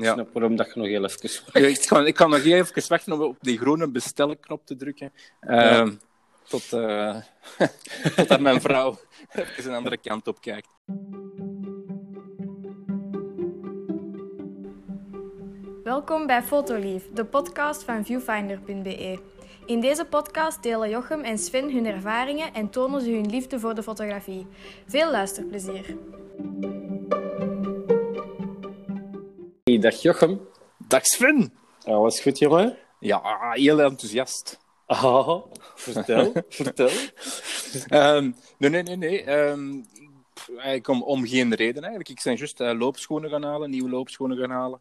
Ik Ja. snap waarom dat je nog heel even... Ik, kan, ik kan nog even wachten om op die groene bestelknop te drukken. Ehm, tot, eh totdat mijn vrouw even een andere kant op kijkt. Welkom bij Fotolief, de podcast van viewfinder.be. In deze podcast delen Jochem en Sven hun ervaringen en tonen ze hun liefde voor de fotografie. Veel luisterplezier. Dag Jochem. Dag Sven! Alles goed, jongen? Ja, heel enthousiast. Ah, vertel, vertel. Ehm, nee, nee, nee. nee. Ehm, eigenlijk om, om geen reden eigenlijk. Ik ben juist eh, loopschoenen gaan halen, nieuwe loopschoenen gaan halen.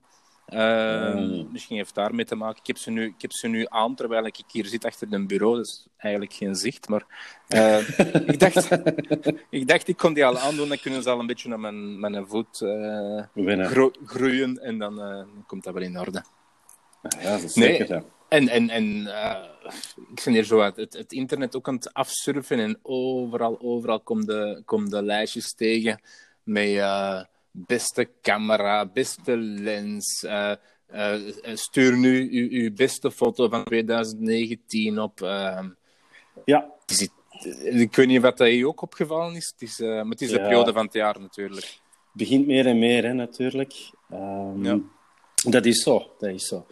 Ehm, Mm. Misschien heeft het daarmee te maken. Ik heb, ze nu, ik heb ze nu aan terwijl ik hier zit achter een bureau. Dat is eigenlijk geen zicht. Maar eh, ik, dacht, ik dacht, ik kon die al aandoen. Dan kunnen ze al een beetje naar mijn, mijn voet eh, gro- groeien. En dan eh, komt dat wel in orde. Ja, dat is Nee. zeker. En, en, en eh, ik ben hier zo uit het, het internet ook aan het afsurfen en overal, overal komen de, komen de lijstjes tegen met beste camera, beste lens. eh, eh, stuur nu uw, uw beste foto van 2019 op. eh, Ja, is, ik weet niet wat dat je ook opgevallen is, het is, eh, maar het is de Ja. periode van het jaar natuurlijk. begint meer en meer, hè, natuurlijk. Ehm, Ja. Dat is zo, dat is zo.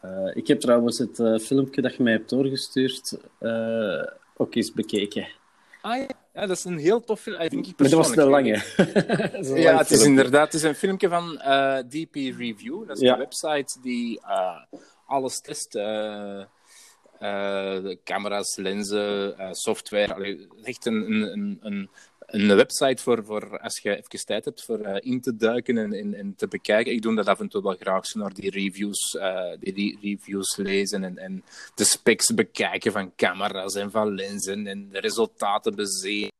Eh, ik heb trouwens het filmpje dat je mij hebt doorgestuurd eh, ook eens bekeken. Ah ja, ja, dat is een heel tof film. vind ik Maar dat was te persoonlijk. lange. Een Ja, lang het is filmpje. inderdaad het is een filmpje van eh, DP Review. Dat is Ja. een website die eh, alles test. eh, eh, de camera's, lenzen, eh, software. Allee, het is echt een, een, een, een, website voor, voor als je even tijd hebt voor eh, in te duiken en, en, en te bekijken. Ik doe dat af en toe wel graag, zo naar die reviews, eh, die re- reviews lezen en, en de specs bekijken van camera's en van lenzen en de resultaten bezien.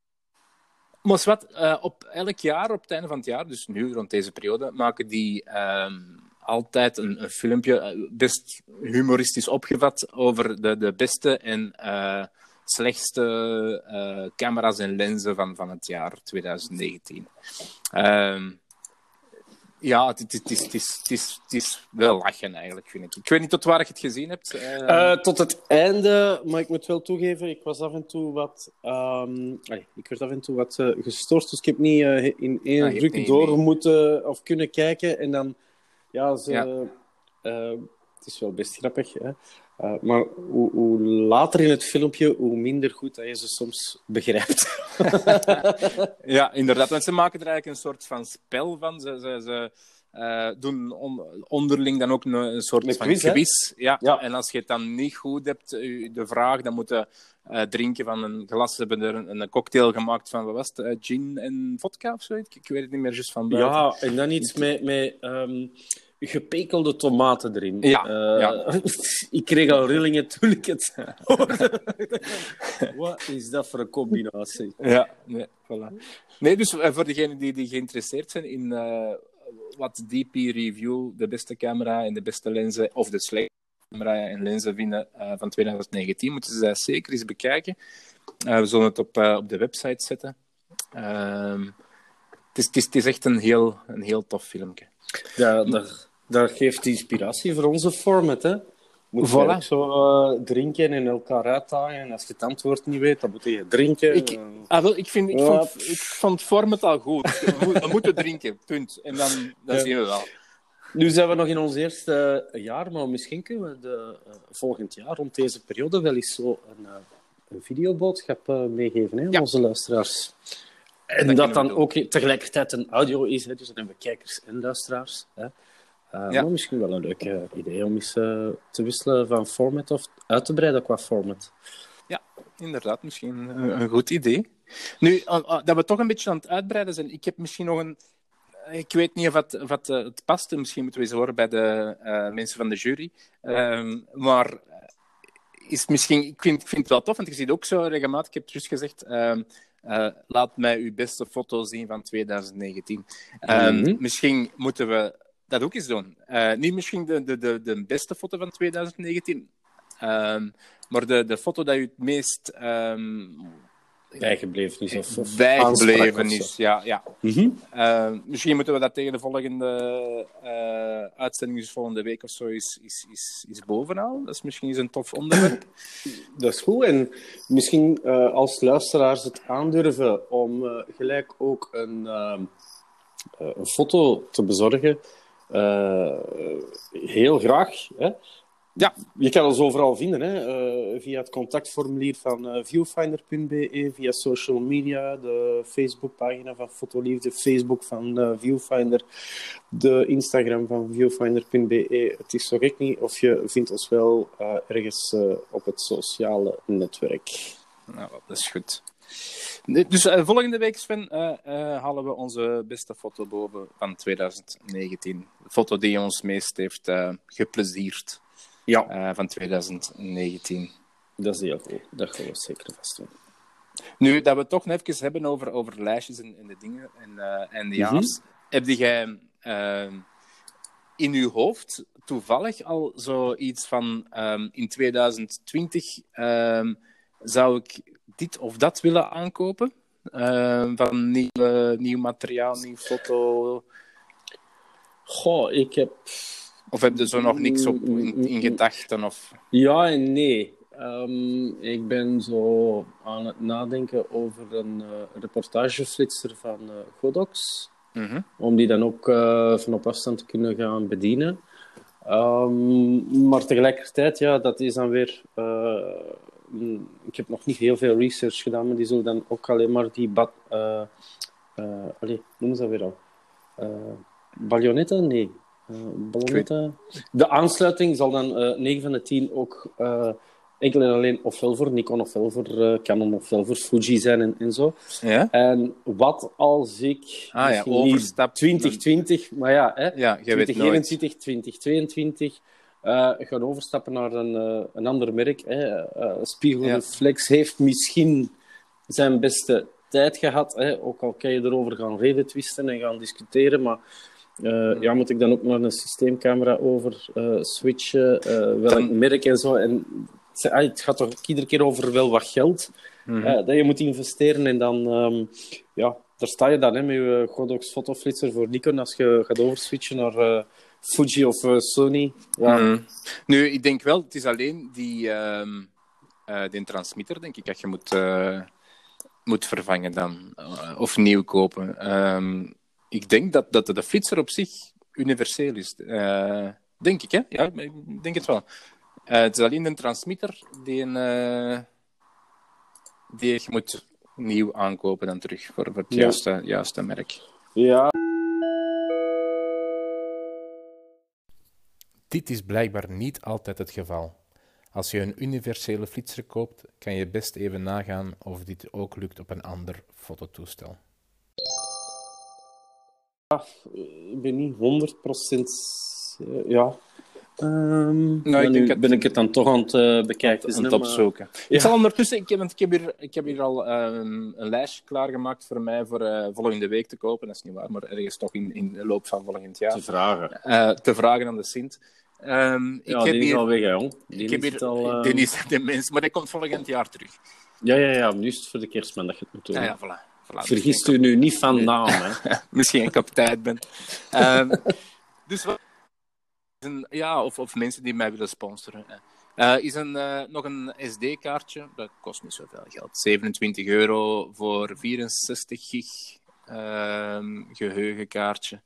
Maar wat, eh, op elk jaar, op het einde van het jaar, dus nu rond deze periode, maken die ehm, altijd een, een filmpje, best humoristisch opgevat, over de, de beste en slechtste eh, camera's en lenzen van, van het jaar 2019. Ehm, ja, het, is, het, is, het, is, het is wel lachen eigenlijk, vind ik. Ik weet niet tot waar je het gezien hebt. eh. Eh, tot het einde, maar ik moet wel toegeven, ik was af en toe wat... ehm, allee, ik werd af en toe wat eh, gestoord, dus ik heb niet in één Ah, druk door moeten of kunnen kijken. En dan, ja, ze, Ja. het is wel best grappig, hè. Eh, maar hoe, hoe later in het filmpje, hoe minder goed dat je ze soms begrijpt. Ja, inderdaad. Want ze maken er eigenlijk een soort van spel van. Ze, ze, ze eh, doen on- onderling dan ook een, een soort van quiz. Ja. Ja. En als je het dan niet goed hebt, de vraag, dan moet je eh, drinken van een glas. Ze hebben er een, een cocktail gemaakt van, wat was het, gin en vodka of zoiets? Ik weet het niet meer, juist van buiten. Ja, en dan iets met, met ehm, gepekelde tomaten erin. Ja, Eh, ja. ik kreeg al rillingen toen ik het hoorde. Wat is dat voor een combinatie? Ja, nee, voilà. Nee, dus eh, voor degenen die, die geïnteresseerd zijn in eh, wat DP Review de beste camera en de beste lenzen, of de slechtste camera en lenzen vinden van 2019, moeten ze dat zeker eens bekijken. We zullen het op, op de website zetten. Ehm, het, is, het, is, het is echt een heel, een heel tof filmpje. Ja, dat, dat geeft inspiratie voor onze format, hè? Moet Voilà. zo eh, drinken en elkaar uitdagen. En als je het antwoord niet weet, dan moet je drinken. Ik- Eh, Ah, wel, ik, vind, ik, Ja. vond, ik vond het format al goed. We, moet- we moeten drinken, punt. En dan, dan Ja. zien we wel. Nu zijn we nog in ons eerste eh, jaar, maar misschien kunnen we de, volgend jaar rond deze periode wel eens zo een, een videoboodschap meegeven hè, aan Ja. onze luisteraars. En dat dan ook tegelijkertijd een audio is, hè, dus dan hebben we kijkers en luisteraars. Hè. Eh, Ja. Maar misschien wel een leuk eh, idee om eens eh, te wisselen van format of uit te breiden qua format. Inderdaad, misschien een, goed idee. Nu, dat we toch een beetje aan het uitbreiden zijn, ik heb misschien nog een. Ik weet niet of het, of het, het past, misschien moeten we eens horen bij de mensen van de jury. Ehm, maar is misschien, ik, vind, ik vind het wel tof, want je ziet ook zo regelmatig, ik heb het juist gezegd, ehm, eh, laat mij uw beste foto zien van 2019. Ehm, Mhm. Misschien moeten we dat ook eens doen. Eh, niet misschien de, de, de, de beste foto van 2019, ehm, maar de, de foto dat u het meest ehm, bijgebleven is. Of, of bijgebleven is. Ja, ja. Mhm. Eh, misschien moeten we dat tegen de volgende eh, uitzending, dus volgende week of zo, is, is, is, is bovenaan. Dat is misschien eens een tof onderwerp. Dat is goed. En misschien eh, als luisteraars het aandurven om eh, gelijk ook een, ehm, eh, een foto te bezorgen, eh, heel graag. Hè? Ja. Je kan ons overal vinden, hè? eh, via het contactformulier van eh, viewfinder.be, via social media, de Facebookpagina van Fotoliefde, Facebook van eh, Viewfinder, de Instagram van viewfinder.be. Het is zo gek niet, of je vindt ons wel ergens op het sociale netwerk. Nou, dat is goed. Dus volgende week, Sven, halen we onze beste foto boven van 2019. De foto die ons meest heeft geplezierd Ja, eh, van 2019. dat is heel goed. Dat gaan we zeker vast doen. Nu, dat we het toch nog even hebben over, over lijstjes en, en de dingen en, eh en de jaars. Heb jij eh, in uw hoofd toevallig al zoiets van ehm, in 2020 ehm, zou ik dit of dat willen aankopen? Ehm, van nieuw, nieuw materiaal, nieuw foto? Goh, ik heb... Of heb je zo nog niks op in, in gedachten? Of... Ja en nee. Ehm, ik ben zo aan het nadenken over een eh, reportageflitser van eh, Godox. Mhm. Om die dan ook eh, van op afstand te kunnen gaan bedienen. Ehm, maar tegelijkertijd, ja, dat is dan weer... mm, ik heb nog niet heel veel research gedaan, maar die zullen dan ook alleen maar die... Bad, allee, noemen ze dat weer al? Eh Bajonetten? Nee. Eh? De aansluiting zal dan eh 9 van de 10 ook eh, enkel en alleen ofwel voor Nikon ofwel voor eh, Canon ofwel voor Fuji zijn en, en zo. Ja? En wat als ik Ah ja, overstap. 2020, maar ja, hè, Ja, je weet nooit. 2021, 2022 eh, gaan overstappen naar een, eh, een ander merk. Hè. Eh, Spiegelreflex heeft misschien zijn beste tijd gehad, hè. ook al kan je erover gaan reden twisten en gaan discussiëren, maar eh, ja, moet ik dan ook naar een systeemcamera over eh, switchen, eh, welk Dan- merk en zo. En het- ah, het gaat toch iedere keer over wel wat geld eh, dat je moet investeren en dan, ehm, ja, daar sta je dan hè, met je Godox fotoflitser voor Nikon als je gaat overswitchen naar Fuji of Sony. Ja, Mhm. Nu, ik denk wel, het is alleen die, ehm eh, die transmitter, denk ik, dat je moet, moet vervangen dan. of nieuw kopen. Ehm, ik denk dat, dat de flitser op zich universeel is. Eh, denk ik, hè? Ja, ik denk het wel. Eh, het is alleen de transmitter die, een, eh, die je moet nieuw aankopen dan terug voor, voor het Ja. juiste, juiste merk. ja. Dit is blijkbaar niet altijd het geval. Als je een universele flitser koopt, kan je best even nagaan of dit ook lukt op een ander fototoestel. Ik ben niet 100% eh, ja. Ehm ik maar denk ben ik het dan toch aan het eh, bekijken. aan het maar- opzoeken. Ja. Ik zal ondertussen, ik heb, want ik heb hier, ik heb hier al ehm, een lijstje klaargemaakt voor mij voor eh, volgende week te kopen. Dat is niet waar, maar ergens toch in, in de loop van volgend jaar. Te vragen. Eh, te vragen aan de Sint. Ehm, ik Ja, heb die is hier, al weg, jong. Die ik heb hier, al, eh, die is de mens, maar die komt volgend jaar terug. Ja, ja, ja. Nu is het voor de kerstman dat je het moet doen. Ja, ja, voilà. Voilà. Vergist Misschien u nu niet van naam, hè. misschien ik op tijd ben. Dus wat, ja, of, of mensen die mij willen sponsoren. Eh, is een, eh, nog een SD-kaartje. Dat kost niet zoveel geld. 27 euro voor 64 gig ehm, geheugenkaartje.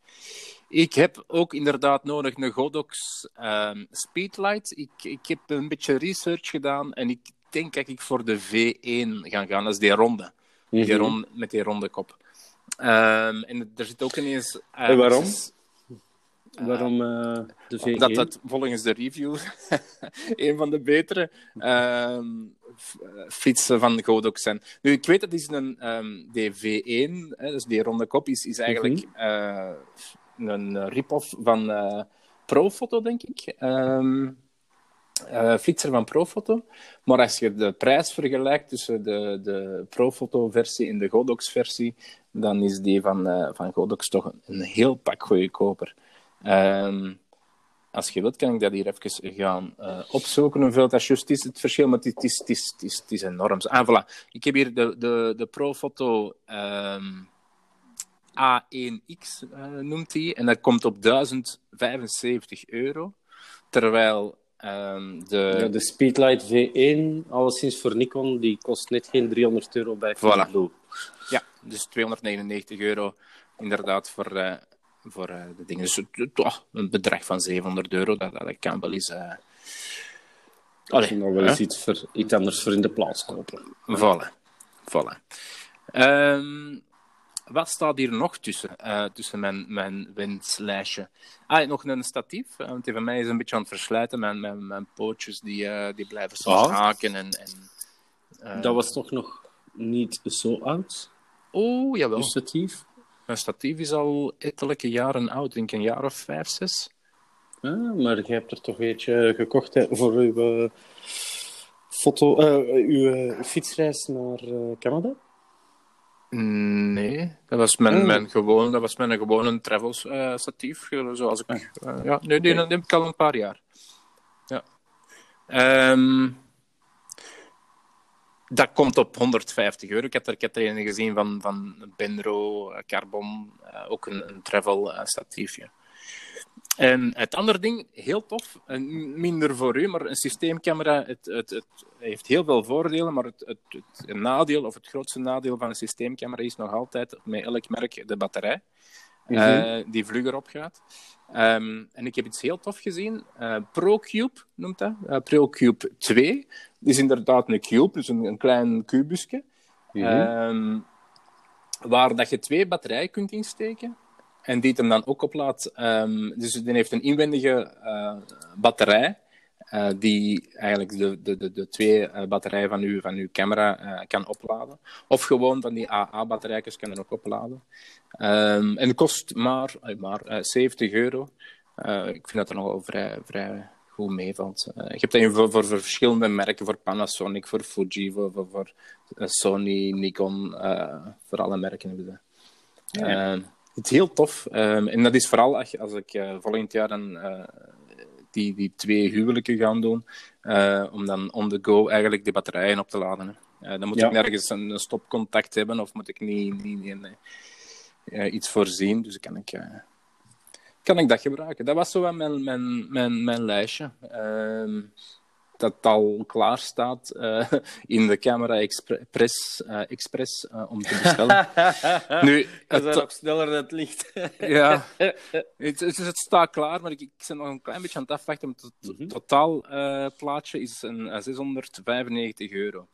Ik heb ook inderdaad nodig een Godox ehm, Speedlight. Ik, ik heb een beetje research gedaan en ik denk dat ik voor de V1 ga gaan. Dat is die ronde. Die Mhm. ronde met die ronde kop. Ehm, en er zit ook ineens... eh, En waarom? access- Waarom eh, de V1? Omdat dat volgens de review een van de betere ehm, eh, fietsen van Godox zijn. Nu, ik weet dat is een ehm DV1, hè, dus die ronde kop, is, is eigenlijk eh, een rip-off van eh, Profoto, denk ik. Ehm eh, fietser van Profoto. Maar als je de prijs vergelijkt tussen de, de Profoto-versie en de Godox-versie, dan is die van, eh, van Godox toch een, heel pak goedkoper. Ehm als je wilt, kan ik dat hier even gaan uh, opzoeken hoeveel dat juist is, het verschil, maar het is, is, is, enorm. Ah. Ik heb hier de, de, de Profoto um, A1X, uh, noemt hij, en dat komt op 1075 euro. Terwijl um, de... Ja, de Speedlight V1, alleszins voor Nikon, die kost net geen 300 euro bij voilà. Blue. Ja, dus 299 euro inderdaad voor, uh, voor uh, de dingen. Dus een bedrag van 700 euro, dat, dat kan wel eens... Uh... Allee, nog wel eens iets, voor, iets anders voor in de plaats kopen. Voilà. voilà. Um, wat staat hier nog tussen, uh, tussen mijn, mijn wenslijstje? Ah, nog een statief. Uh, want die van mij is een beetje aan het verslijten. Mijn, mijn, mijn pootjes die, uh, die blijven soms ah. haken. En, en, dat was toch nog niet zo oud? Oh, jawel. Een statief? Mijn statief is al ettelijke jaren oud. Denk een jaar of vijf, zes. Ah, maar je hebt er toch eentje gekocht hè, voor uw, foto, uw fietsreis naar Canada? Nee, dat was mijn, mm. mijn, gewoon, dat was mijn gewone travel uh, statief. Zoals ik, uh, ja, nee, die, heb ik al een paar jaar. Ja. Um, dat komt op 150 euro. Ik heb er, ik heb er een gezien van, van Benro, Carbon, uh, ook een, een travel statiefje. En het andere ding, heel tof, minder voor u, maar een systeemcamera, het, het, het heeft heel veel voordelen, maar het, het, nadeel, of het grootste nadeel van een systeemcamera is nog altijd, met elk merk, de batterij, mm -hmm. uh, die vlugger opgaat. Um, en ik heb iets heel tof gezien, uh, ProCube noemt dat, uh, ProCube 2. Dat is inderdaad een cube, dus een, een klein kubusje, mm -hmm. um, waar dat je twee batterijen kunt insteken. En die het hem dan ook oplaadt. Um, dus die heeft een inwendige uh, batterij. Uh, die eigenlijk de, de, de, de twee uh, batterijen van uw, van uw camera kan opladen. Of gewoon van die AA-batterijtjes kan er ook opladen. Um, en het kost maar, maar 70 euro. ik vind dat er nogal vrij, vrij goed meevalt. je hebt dat voor, voor, voor, verschillende merken, voor Panasonic, voor Fuji, voor, voor, voor Sony, Nikon, voor alle merken hebben ze. Ja. Het is heel tof. Um, en dat is vooral als, als ik uh, volgend jaar dan uh, die, die twee huwelijken gaan doen, uh, om dan on the go eigenlijk de batterijen op te laden. Hè. dan moet ja. ik nergens een, een, stopcontact hebben of moet ik niet, niet, niet iets voorzien. Dus kan ik, kan ik dat gebruiken. Dat was zo wel mijn, mijn, mijn, mijn lijstje. Ehm, dat al klaar staat uh, in de Camera Express, uh, Express uh, om te bestellen. nu, het is ook sneller dan het licht. ja, het, het, het, staat klaar, maar ik, ik ben nog een klein beetje aan het afwachten. Het mm -hmm. totaal plaatje is een, 695 euro.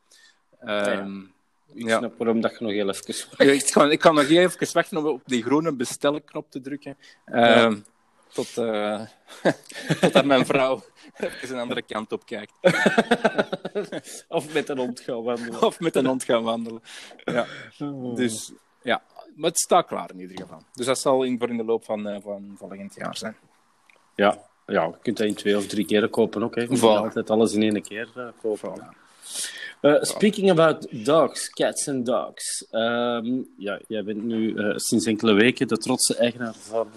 Um, ja. Ik ja. snap waarom dat je nog heel even ik, kan, ik kan nog even wachten om op die groene bestelknop te drukken. Ja. Ehm, tot, uh, tot mijn vrouw even een andere kant op kijkt. of met een hond gaan wandelen. Of met een hond gaan wandelen. Ja. Dus ja, maar het staat klaar in ieder geval. Dus dat zal in, voor in de loop van, uh, van volgend jaar zijn. Ja, ja, je kunt dat in twee of drie keer kopen ook. Hè. Je voilà. altijd alles in één keer uh, kopen. Voilà. Uh, speaking about dogs, cats and dogs. Um, ja, jij bent nu uh, sinds enkele weken de trotse eigenaar van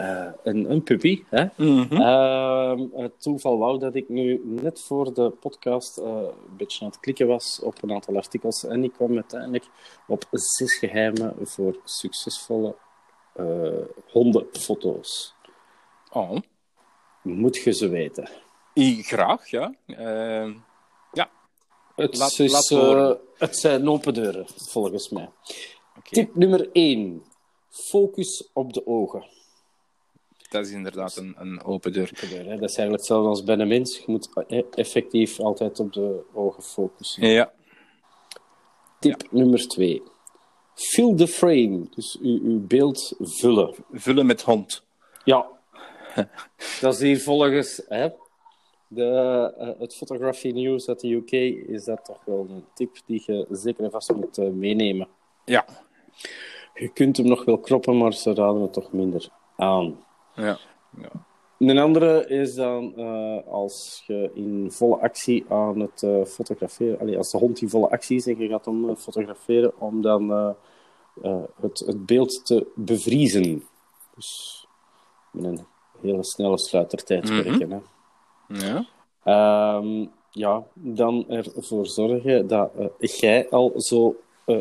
uh, uh, een, een puppy. Hè? Mm -hmm. uh, het toeval wou dat ik nu net voor de podcast uh, een beetje aan het klikken was op een aantal artikels en ik kwam uiteindelijk op zes geheimen voor succesvolle eh, hondenfoto's. Oh. Moet je ze weten? I, graag, ja. Ehm, ja. Het, laat, is, laat het zijn open deuren, volgens mij. Okay. Tip nummer 1. Focus op de ogen dat is inderdaad een, een open deur. Dat is eigenlijk hetzelfde als bij een mens. Je moet e- effectief altijd op de ogen focussen. Ja. Tip ja. nummer twee. Fill the frame. Dus uw, uw beeld vullen. Vullen met hond. Ja. dat is hier volgens hè, de, uh, het Photography News uit de UK is dat toch wel een tip die je zeker en vast moet uh, meenemen. Ja. Je kunt hem nog wel kroppen, maar ze raden het toch minder aan. Ja. ja. Een andere is dan uh, als je in volle actie aan het uh, fotograferen, allee, als de hond in volle actie is en je gaat hem uh, fotograferen, om dan het, het beeld te bevriezen. Dus met een hele snelle sluitertijdperken. Mhm. hè. Ja. Ehm, ja, dan ervoor zorgen dat eh, jij al zo eh,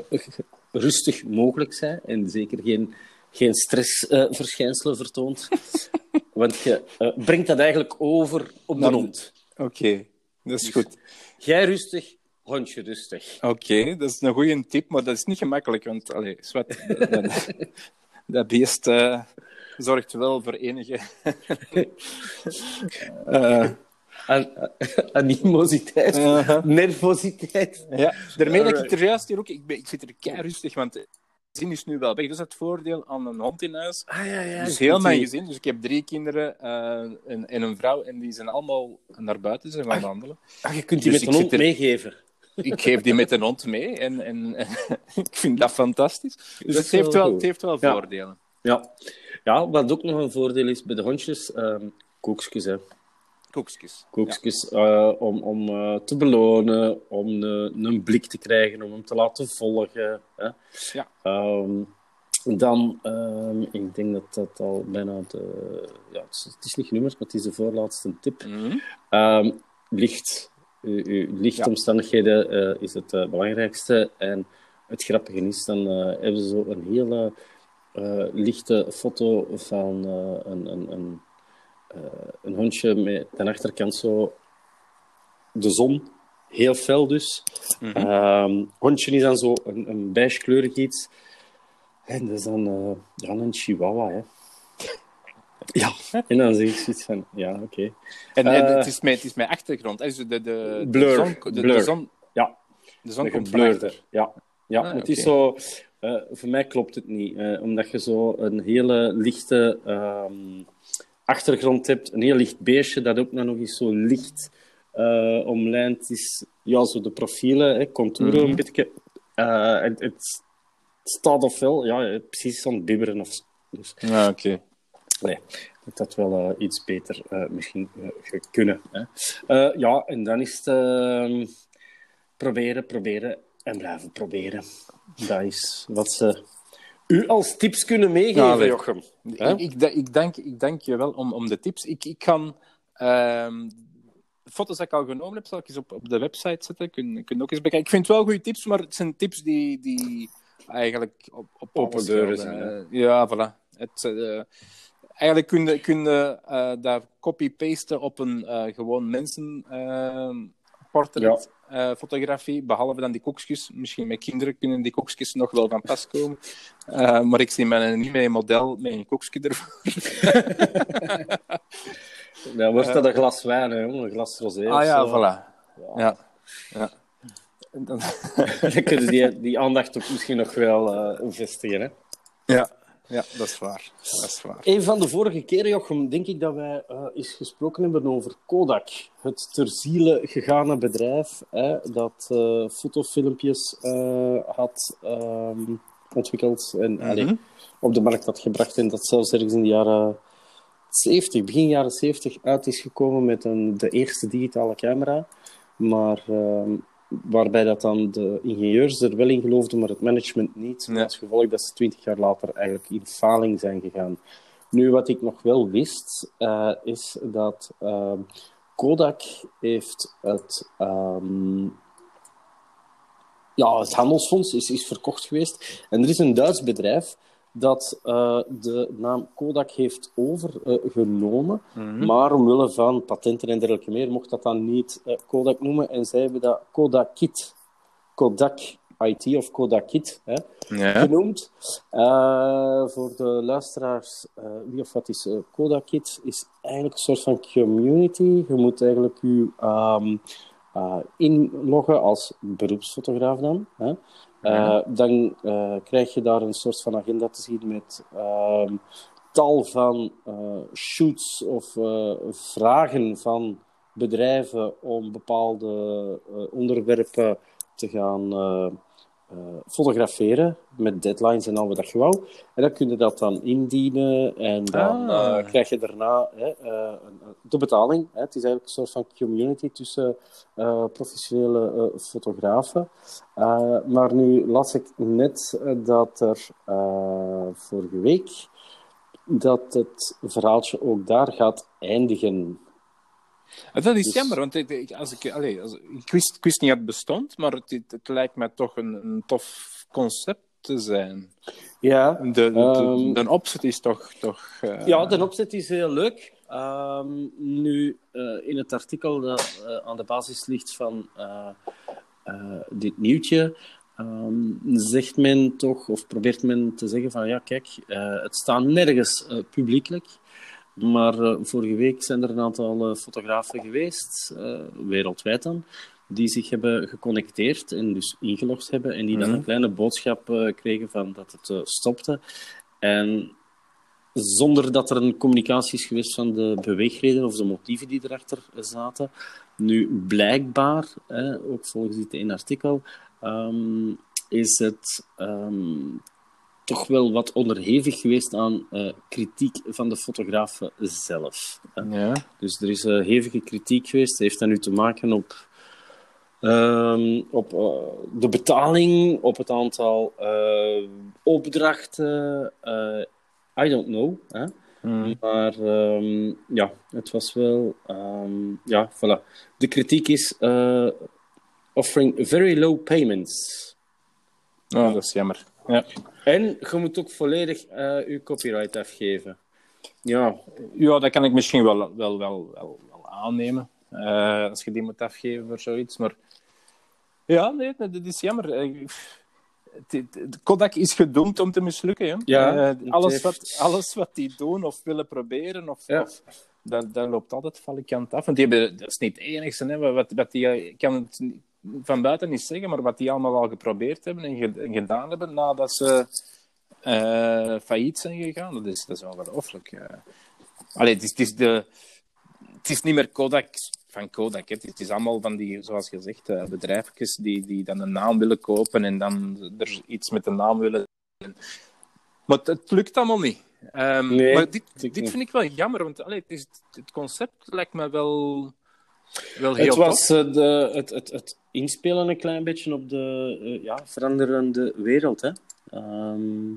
rustig mogelijk bent en zeker geen, geen stressverschijnselen vertoont. Want je eh, brengt dat eigenlijk over op de hond. Oké, dat is goed. Jij rustig, hondje rustig. Oké, dat is een goede tip, maar dat is niet gemakkelijk, want allee, zwart, dat, dat beest eh, zorgt wel voor enige eh, An- animositeit, nervositeit. Ja, daarmee dat ik er juist hier ook... Ik, ben, ik zit er kei rustig, want de zin is nu wel weg. Dat is het voordeel aan een hond in huis. Ah, ja, ja. dus heel mijn gezin, dus ik heb drie kinderen eh, en, en een vrouw, en die zijn allemaal naar buiten zijn gaan wandelen. Ah, je kunt die Dus met een hond er- meegeven. Ik geef die met een hond mee en, en, en ik vind dat fantastisch. Dus Dat het heeft wel het heeft wel voordelen. Ja. ja, wat ook nog een voordeel is bij de hondjes, ehm koekjes, hè. Koekjes. Koekjes eh, om, om eh, te belonen, om een, een blik te krijgen, om hem te laten volgen. Hè. Ja. Ehm, dan, ehm, ik denk dat dat al bijna de... Ja, het, is, het is niet genummerd, maar het is de voorlaatste tip. Ja. Mhm. Ehm, licht. Uw, uw lichtomstandigheden eh, is het belangrijkste. En het grappige is, dan hebben ze zo een hele lichte foto van een, een, een, een hondje met aan de achterkant zo de zon. Heel fel dus. Ehm, hondje is dan zo een, een beige kleurig iets. En dat is dan eh, ja, een chihuahua, hè. Ja, en dan zeg ik zoiets van, ja, oké. En, en Eh, het, is mijn, het is mijn achtergrond. hè. Dus de, de, de, Blur, De zon, de, blur. De zon, Ja, de zon komt achter. Ja, ja Ah, het is zo... eh, voor mij klopt het niet. eh, omdat je zo een hele lichte ehm, achtergrond hebt. Een heel licht beestje dat ook nog eens zo licht eh, omlijnd is. Ja, zo de profielen, hè, contouren Mhm. een beetje. Eh, het, het staat ofwel ja, precies aan het bibberen. Of, dus, Ja, oké. nee, dat had wel eh, iets beter misschien kunnen. Hè. Ja, en dan is het ehm, proberen, proberen en blijven proberen. Dat is wat ze u als tips kunnen meegeven, leuk. Jochem. Ik, ik, ik, dank, ik dank je wel om, om de tips. Ik, ik kan... ehm, de foto's die ik al genomen heb, zal ik eens op, op de website zetten. Kun, kun ook eens bekijken. Ik vind het wel goede tips, maar het zijn tips die, die eigenlijk op, op Open deuren zijn? Eh, ja, voilà. Het, eh, eigenlijk kun je, kun je eh, daar copy-pasten op een eh, gewoon mensenportret. eh, fotografie, behalve dan die koekjes. Misschien met kinderen kunnen die koekjes nog wel van pas komen. Eh, maar ik zie mij niet met een model met een koekje ervoor. Dan wordt dat een glas wijn, hè, een glas rosé. Ah ja, voilà. Ja. ja. Dan... Dan kunnen ze die, die aandacht ook misschien nog wel eh, vestigen. Hè? ja. Ja, dat is waar. Dat is waar. Een van de vorige keren, Jochem, denk ik dat wij eh eens gesproken hebben over Kodak. Het ter ziele gegane bedrijf hè, dat eh, fotofilmpjes eh, had ehm, ontwikkeld en allee, op de markt had gebracht. En dat zelfs ergens in de jaren 70, begin jaren 70 uit is gekomen met een, de eerste digitale camera. Maar ehm, waarbij dat dan de ingenieurs er wel in geloofden, maar het management niet. Met Ja. als gevolg dat ze twintig jaar later eigenlijk in faling zijn gegaan. Nu, wat ik nog wel wist, eh, is dat ehm, Kodak heeft het, ehm, ja, het handelsfonds is, is verkocht geweest. En er is een Duits bedrijf dat eh, de naam Kodak heeft overgenomen. Maar omwille van patenten en dergelijke meer mocht dat dan niet eh, Kodak noemen. En zij hebben dat Kodak Kit, Kodak IT of Kodak Kit hè, Ja. genoemd. Eh, voor de luisteraars, wie of wat is eh, Kodak Kit? Is eigenlijk een soort van community. Je moet eigenlijk je ehm, eh, inloggen als beroepsfotograaf dan. Hè. Eh, dan eh, krijg je daar een soort van agenda te zien met ehm, tal van eh, shoots of vragen van bedrijven om bepaalde onderwerpen te gaan fotograferen met deadlines en al wat dat je wou. En dan kun je dat dan indienen en dan Ah. eh, krijg je daarna hè, eh, de betaling. Hè. Het is eigenlijk een soort van community tussen eh, professionele eh, fotografen. Eh, maar nu las ik net eh, dat er eh, vorige week dat het verhaaltje ook daar gaat eindigen. Dat is Dus- jammer, want ik, als ik, allee, als, ik, wist, ik wist niet dat het bestond, maar het, het, lijkt me toch een, een tof concept te zijn. Ja, De, de, Ehm, de opzet is toch... toch eh, Ja, de opzet is heel leuk. Ehm, nu, eh, in het artikel dat eh, aan de basis ligt van dit nieuwtje, ehm, zegt men toch, of probeert men te zeggen van ja, kijk, het staat nergens eh, publiekelijk. Maar eh, vorige week zijn er een aantal eh, fotografen geweest, eh, wereldwijd dan, die zich hebben geconnecteerd en dus ingelogd hebben en die dan Mhm. een kleine boodschap kregen van dat het stopte. En zonder dat er een communicatie is geweest van de beweegreden of de motieven die erachter zaten. Nu, blijkbaar, hè, ook volgens dit ene artikel, ehm, is het ehm, toch wel wat onderhevig geweest aan eh, kritiek van de fotografen zelf. hè. Ja. Dus er is eh, hevige kritiek geweest. Heeft dan nu te maken op, ehm, op eh, de betaling, op het aantal eh, opdrachten. eh, I don't know. Hè? Mm. Maar ehm, ja, het was wel. ehm, ja, voilà. De kritiek is eh, offering very low payments. Oh, dat is jammer. Ja. En je moet ook volledig eh je copyright afgeven. Ja, ja, dat kan ik misschien wel, wel, wel, wel, wel aannemen. eh, als je die moet afgeven voor zoiets. Maar ja, nee, dat is jammer. Eh, Kodak is gedoemd om te mislukken. Hè? Ja, alles, heeft- wat, alles wat die doen of willen proberen, of, Ja. of, dat, dat loopt altijd valikant af. Want die hebben, dat is niet het enige. Hè, wat, wat die, kan het van buiten niet zeggen, maar wat die allemaal al geprobeerd hebben en, ge- en gedaan hebben nadat ze eh, failliet zijn gegaan, dat is, dat is ongelooflijk. eh. Allee, het is, het, is de, het is niet meer Kodak van Kodak. hè. Het is, allemaal van die, zoals gezegd, eh bedrijfjes die, die dan een naam willen kopen en dan er iets met de naam willen. Maar het, het lukt allemaal niet. Nee, maar dit, dit niet. vind ik wel jammer, want allee, het, is, het concept lijkt me wel, wel heel Het was eh, de, het, het, het inspelen een klein beetje op de eh, ja, veranderende wereld. Hè? Ehm,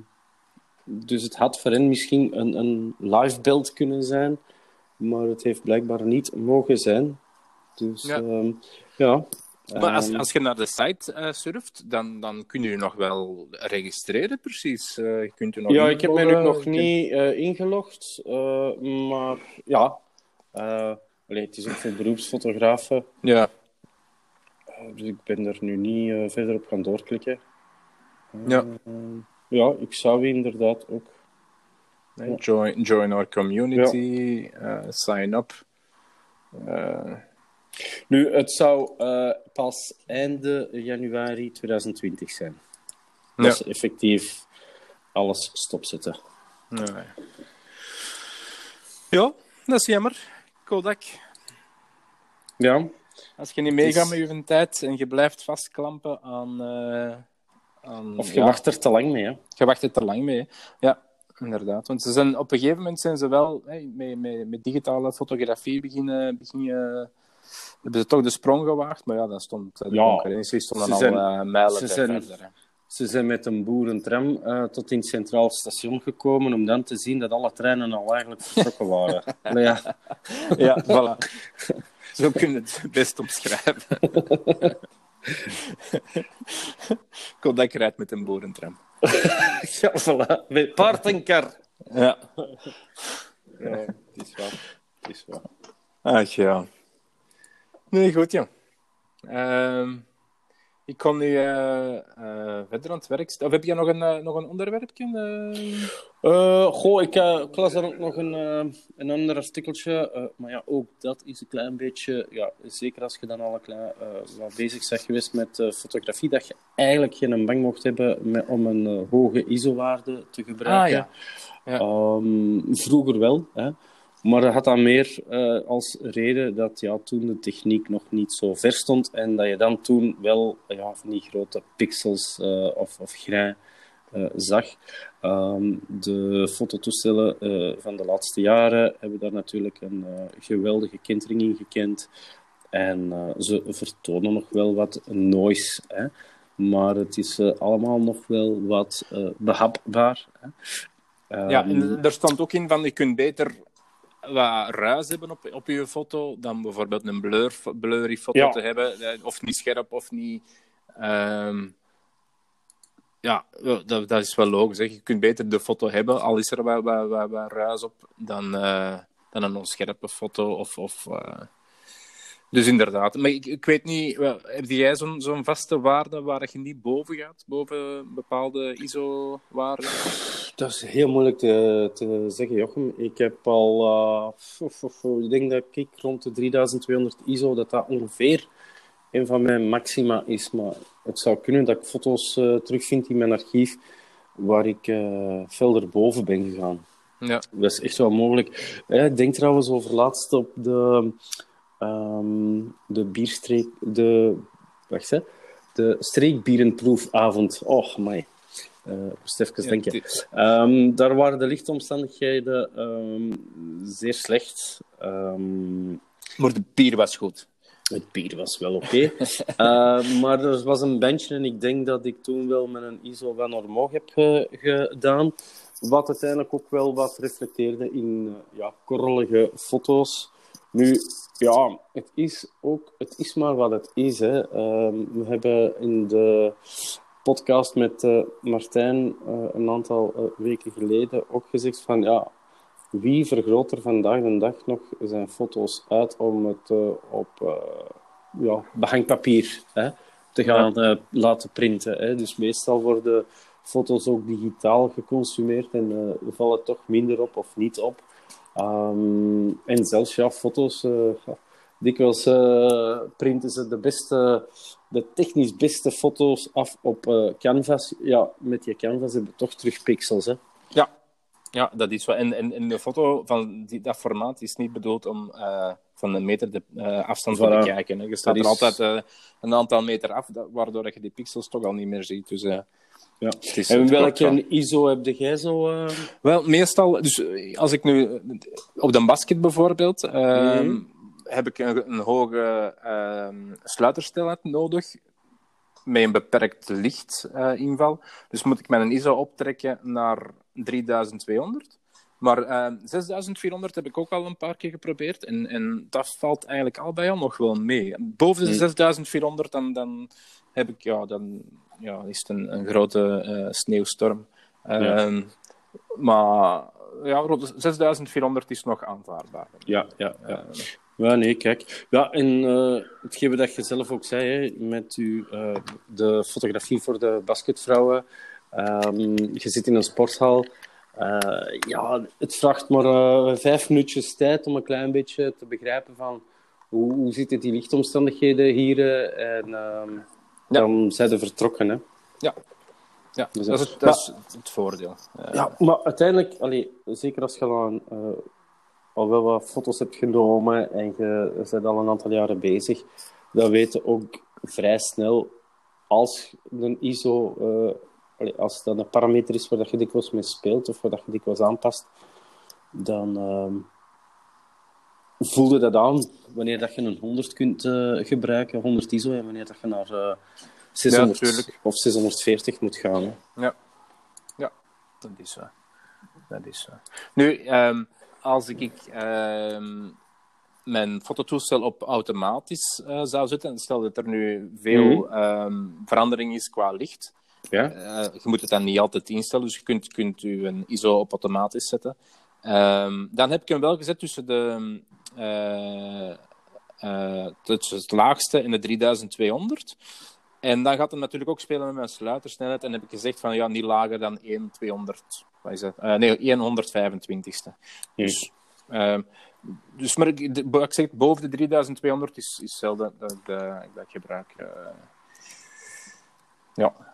dus het had voor hen misschien een, een live beeld kunnen zijn, maar het heeft blijkbaar niet mogen zijn. Dus Ja. ja. ja Maar als, ehm, als je naar de site eh, surft, dan, dan kun je je nog wel registreren, precies. Eh, je kunt je nog ja, ik heb mij nu nog niet eh, ingelogd, eh, maar ja. eh, allee, het is ook voor beroepsfotografen, Ja, dus ik ben er nu niet eh, verder op gaan doorklikken. Ja. Eh, ja, ik zou inderdaad ook. Ja. join, join our community, eh, sign up. Eh, Nu, het zou pas einde januari 2020 zijn. Ja. Dat effectief alles stopzetten. ja. ja, dat is jammer. Kodak. Ja, Als je niet meegaat is- met je tijd en je blijft vastklampen aan... eh, aan of je ja, wacht er te lang mee. Hè? Je wacht er te lang mee. hè. Ja, inderdaad. Want ze zijn, op een gegeven moment zijn ze wel met, met, met digitale fotografie beginnen, beginnen... Hebben ze toch de sprong gewaagd, maar ja, dan stond de Ja, concurrentie stond ze al zijn- eh, mijlen ze zijn- verder. hè. Ze zijn met een boerentram eh tot in het Centraal Station gekomen om dan te zien dat alle treinen al eigenlijk vertrokken waren. Ja, Ja, voilà. Zo kun je het best omschrijven. Kodak rijdt met een boerentram. ja voilà. Met paard en kar. Ja. Ja, het is waar. Het is. Ach ja. Nee, goed, ja. Ehm, ik kon nu eh, eh, verder aan het werk. Of heb je nog een, eh, nog een onderwerpje? Eh, goh, ik, ik las daar ook nog een, eh, een ander artikeltje. maar ja, ook dat is een klein beetje... Ja, zeker als je dan al een klein, wat bezig bent geweest met fotografie, dat je eigenlijk geen bang mocht hebben met, om een hoge ISO-waarde te gebruiken. Ah, ja. Ja. Ehm, vroeger wel, hè. Maar dat had dan meer als reden dat ja, toen de techniek nog niet zo ver stond en dat je dan toen wel ja, van die grote pixels of, of zag. Ehm, de fototoestellen eh, van de laatste jaren hebben daar natuurlijk een eh, geweldige kentering in gekend. En eh, ze vertonen nog wel wat noise. Hè? Maar het is eh, allemaal nog wel wat eh, behapbaar. Hè? Ja, Ehm, en er stond ook in van je kunt beter wat ruis hebben op, op je foto dan bijvoorbeeld een blur, blurry foto Ja. te hebben. eh, Of niet scherp of niet. ehm, ja, dat, dat is wel logisch. Je kunt beter de foto hebben, al is er wat, wat, wat ruis op, dan, eh, dan een onscherpe foto. Of, of, eh, Dus inderdaad. Maar ik, ik weet niet, wel, heb jij zo'n zo'n vaste waarde waar je niet boven gaat? Boven bepaalde ISO-waarden? Dat is heel moeilijk te, te zeggen, Jochem. Ik heb al, eh, ik denk dat ik rond de 3200 ISO, dat dat ongeveer een van mijn maxima is. Maar het zou kunnen dat ik foto's eh, terugvind in mijn archief waar ik eh veel erboven ben gegaan. Ja. Dat is echt wel mogelijk. Eh, Ik denk trouwens over laatst op de, ehm, de bierstreek, de, wacht hè, de streekbierenproefavond. Oh, my. Eh moest even Ja, denken. dit- Ehm, daar waren de lichtomstandigheden ehm, zeer slecht. Ehm, Maar de bier was goed. Het bier was wel oké. Eh, maar er was een bandje en ik denk dat ik toen wel met een ISO van omhoog heb ge- gedaan. Wat uiteindelijk ook wel wat reflecteerde in eh, ja, korrelige foto's. Nu, ja, het is ook, het is maar wat het is. Hè. Ehm, we hebben in de podcast met eh, Martijn een aantal weken geleden ook gezegd van ja, wie vergroot er vandaag de dag nog zijn foto's uit om het eh, op eh, ja, behangpapier hè, te gaan eh, laten printen? Hè? Dus meestal worden foto's ook digitaal geconsumeerd en vallen toch minder op of niet op. Ehm, en zelfs ja, foto's, dikwijls printen ze de beste, de technisch beste foto's af op canvas. Ja, met die canvas hebben we toch terug pixels. Hè? Ja, ja dat is wel. En, en, en de foto van die, dat formaat is niet bedoeld om eh, van een meter de eh, afstand te Voilà. bekijken. Hè. Je staat Dat er is- altijd eh, een aantal meter af, dat- waardoor je die pixels toch al niet meer ziet. Dus, Ja. En welke ISO heb jij zo? eh? Wel, meestal, dus als ik nu op de basket bijvoorbeeld, ehm, Mhm. heb ik een, een hoge ehm sluitersnelheid nodig met een beperkt lichtinval. dus moet ik mijn ISO optrekken naar 3200. Maar eh, 6400 heb ik ook al een paar keer geprobeerd en, en dat valt eigenlijk al bij al nog wel mee. Boven de Mhm. 6400 dan, dan heb ik, ja, dan ja, is het een, een grote eh, sneeuwstorm. Ja. Ehm, maar ja, rond de 6400 is nog aanvaardbaar. Ja, ja, ja. Ja, nee, kijk. Ja, en eh hetgeen dat je zelf ook zei, hè, met uw, eh, de fotografie voor de basketvrouwen. Ehm, je zit in een sporthal. Eh, ja, het vraagt maar eh, vijf minuutjes tijd om een klein beetje te begrijpen van hoe, hoe zitten die lichtomstandigheden hier. eh, en ehm, Ja. dan zijn ze vertrokken. Hè. Ja, ja Dus dat, is het, dat is het voordeel. Ja, maar uiteindelijk, allee, zeker als je al wel wat foto's hebt genomen en je bent al een aantal jaren bezig, dan weet je ook vrij snel als een ISO, als dat een parameter is waar dat je dikwijls mee speelt of waar dat je dikwijls aanpast, dan ehm voel je dat aan wanneer dat je een 100 kunt eh, gebruiken, 100 ISO, en wanneer dat je naar eh 600 tuurlijk. of 640 moet gaan. Hè. Ja. ja, dat is zo. Dat is zo. Nu, ehm, als ik ehm, mijn fototoestel op automatisch eh, zou zetten, en stel dat er nu veel Mhm. verandering is qua licht, Ja? Eh, je moet het dan niet altijd instellen, dus je kunt, kunt je een ISO op automatisch zetten. Ehm, dan heb ik hem wel gezet tussen de, eh, eh, tussen het laagste en de 3200. En dan gaat het natuurlijk ook spelen met mijn sluitersnelheid. En heb ik gezegd van ja, niet lager dan 1 200. Wat is dat? Nee, 1 125ste. Dus, ehm, dus maar ik, de- ik zeg boven de 3200 is, is zelden dat, dat, dat ik gebruik. ja.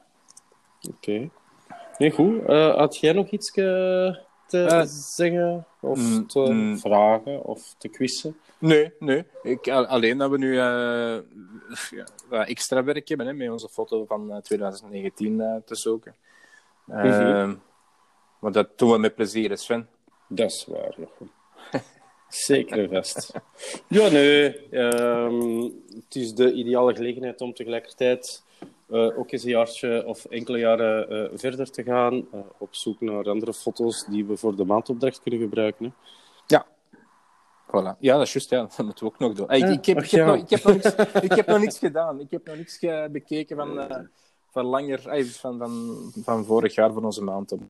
Oké. Nee, goed. Eh, had jij nog iets eh, te Eh, zeggen? Of mm, te mm. vragen? Of te quizzen? Nee, nee. Ik, al- alleen dat we nu ja, wat extra werk hebben hè, met onze foto van eh, 2019 eh, te zoeken. Eh, Maar dat doen we met plezier, Sven. Dat is waar, Jochem. Zeker vast. Ja, nee. ehm, het is de ideale gelegenheid om tegelijkertijd eh, ook eens een jaartje of enkele jaren eh, verder te gaan. eh, op zoek naar andere foto's die we voor de maandopdracht kunnen gebruiken. Hè. Voilà. Ja, dat is juist. Ja. Dat moeten we ook nog doen. Hey, ik, Ja, ik, heb, ach ik, heb ja. nog, ik, heb nog niks, ik heb nog niks gedaan. Ik heb nog niks ge- bekeken van, eh, van langer, van, van, van vorig jaar voor onze maand. Op.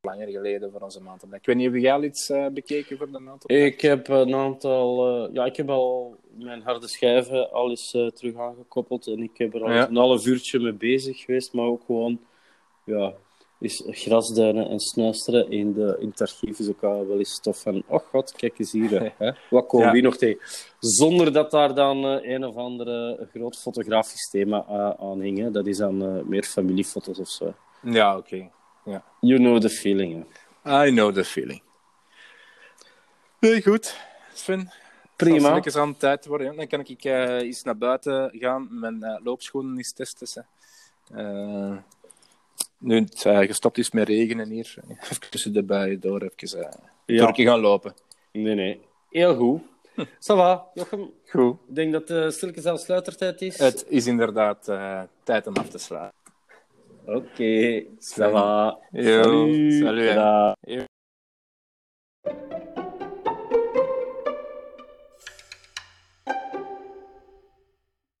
Langer geleden voor onze maand. Ik weet niet, heb jij al iets eh, bekeken voor de maand? Ik heb een aantal... eh, ja, ik heb al mijn harde schijven al eens eh, terug aangekoppeld. En ik heb er al Ja. een half uurtje mee bezig geweest. Maar ook gewoon... Ja, is grasduinen en snuisteren in, de, in het archief is ook al wel eens stof van... Oh god, kijk eens hier. Hè. Wat komen Ja. we hier nog tegen? Zonder dat daar dan eh, een of andere groot fotografisch thema eh, aan hing. Hè. Dat is dan meer familiefoto's of zo. Ja, oké. You know the feeling. hè. I know the feeling. Nee, goed. Sven, Prima. Als het aan de tijd worden, dan kan ik eh eens naar buiten gaan, mijn eh, loopschoenen eens testen. hè. Eh, nu het eh, gestopt is met regenen hier, even tussen de buien door even uh, Ja. gaan lopen. Nee, nee. Heel goed. Ça va, Jochem. Goed. Ik denk dat de stilletjes aan sluitertijd is. Het is inderdaad eh, tijd om af te sluiten. Oké, ça va. Yo, salut. Tada. Yo.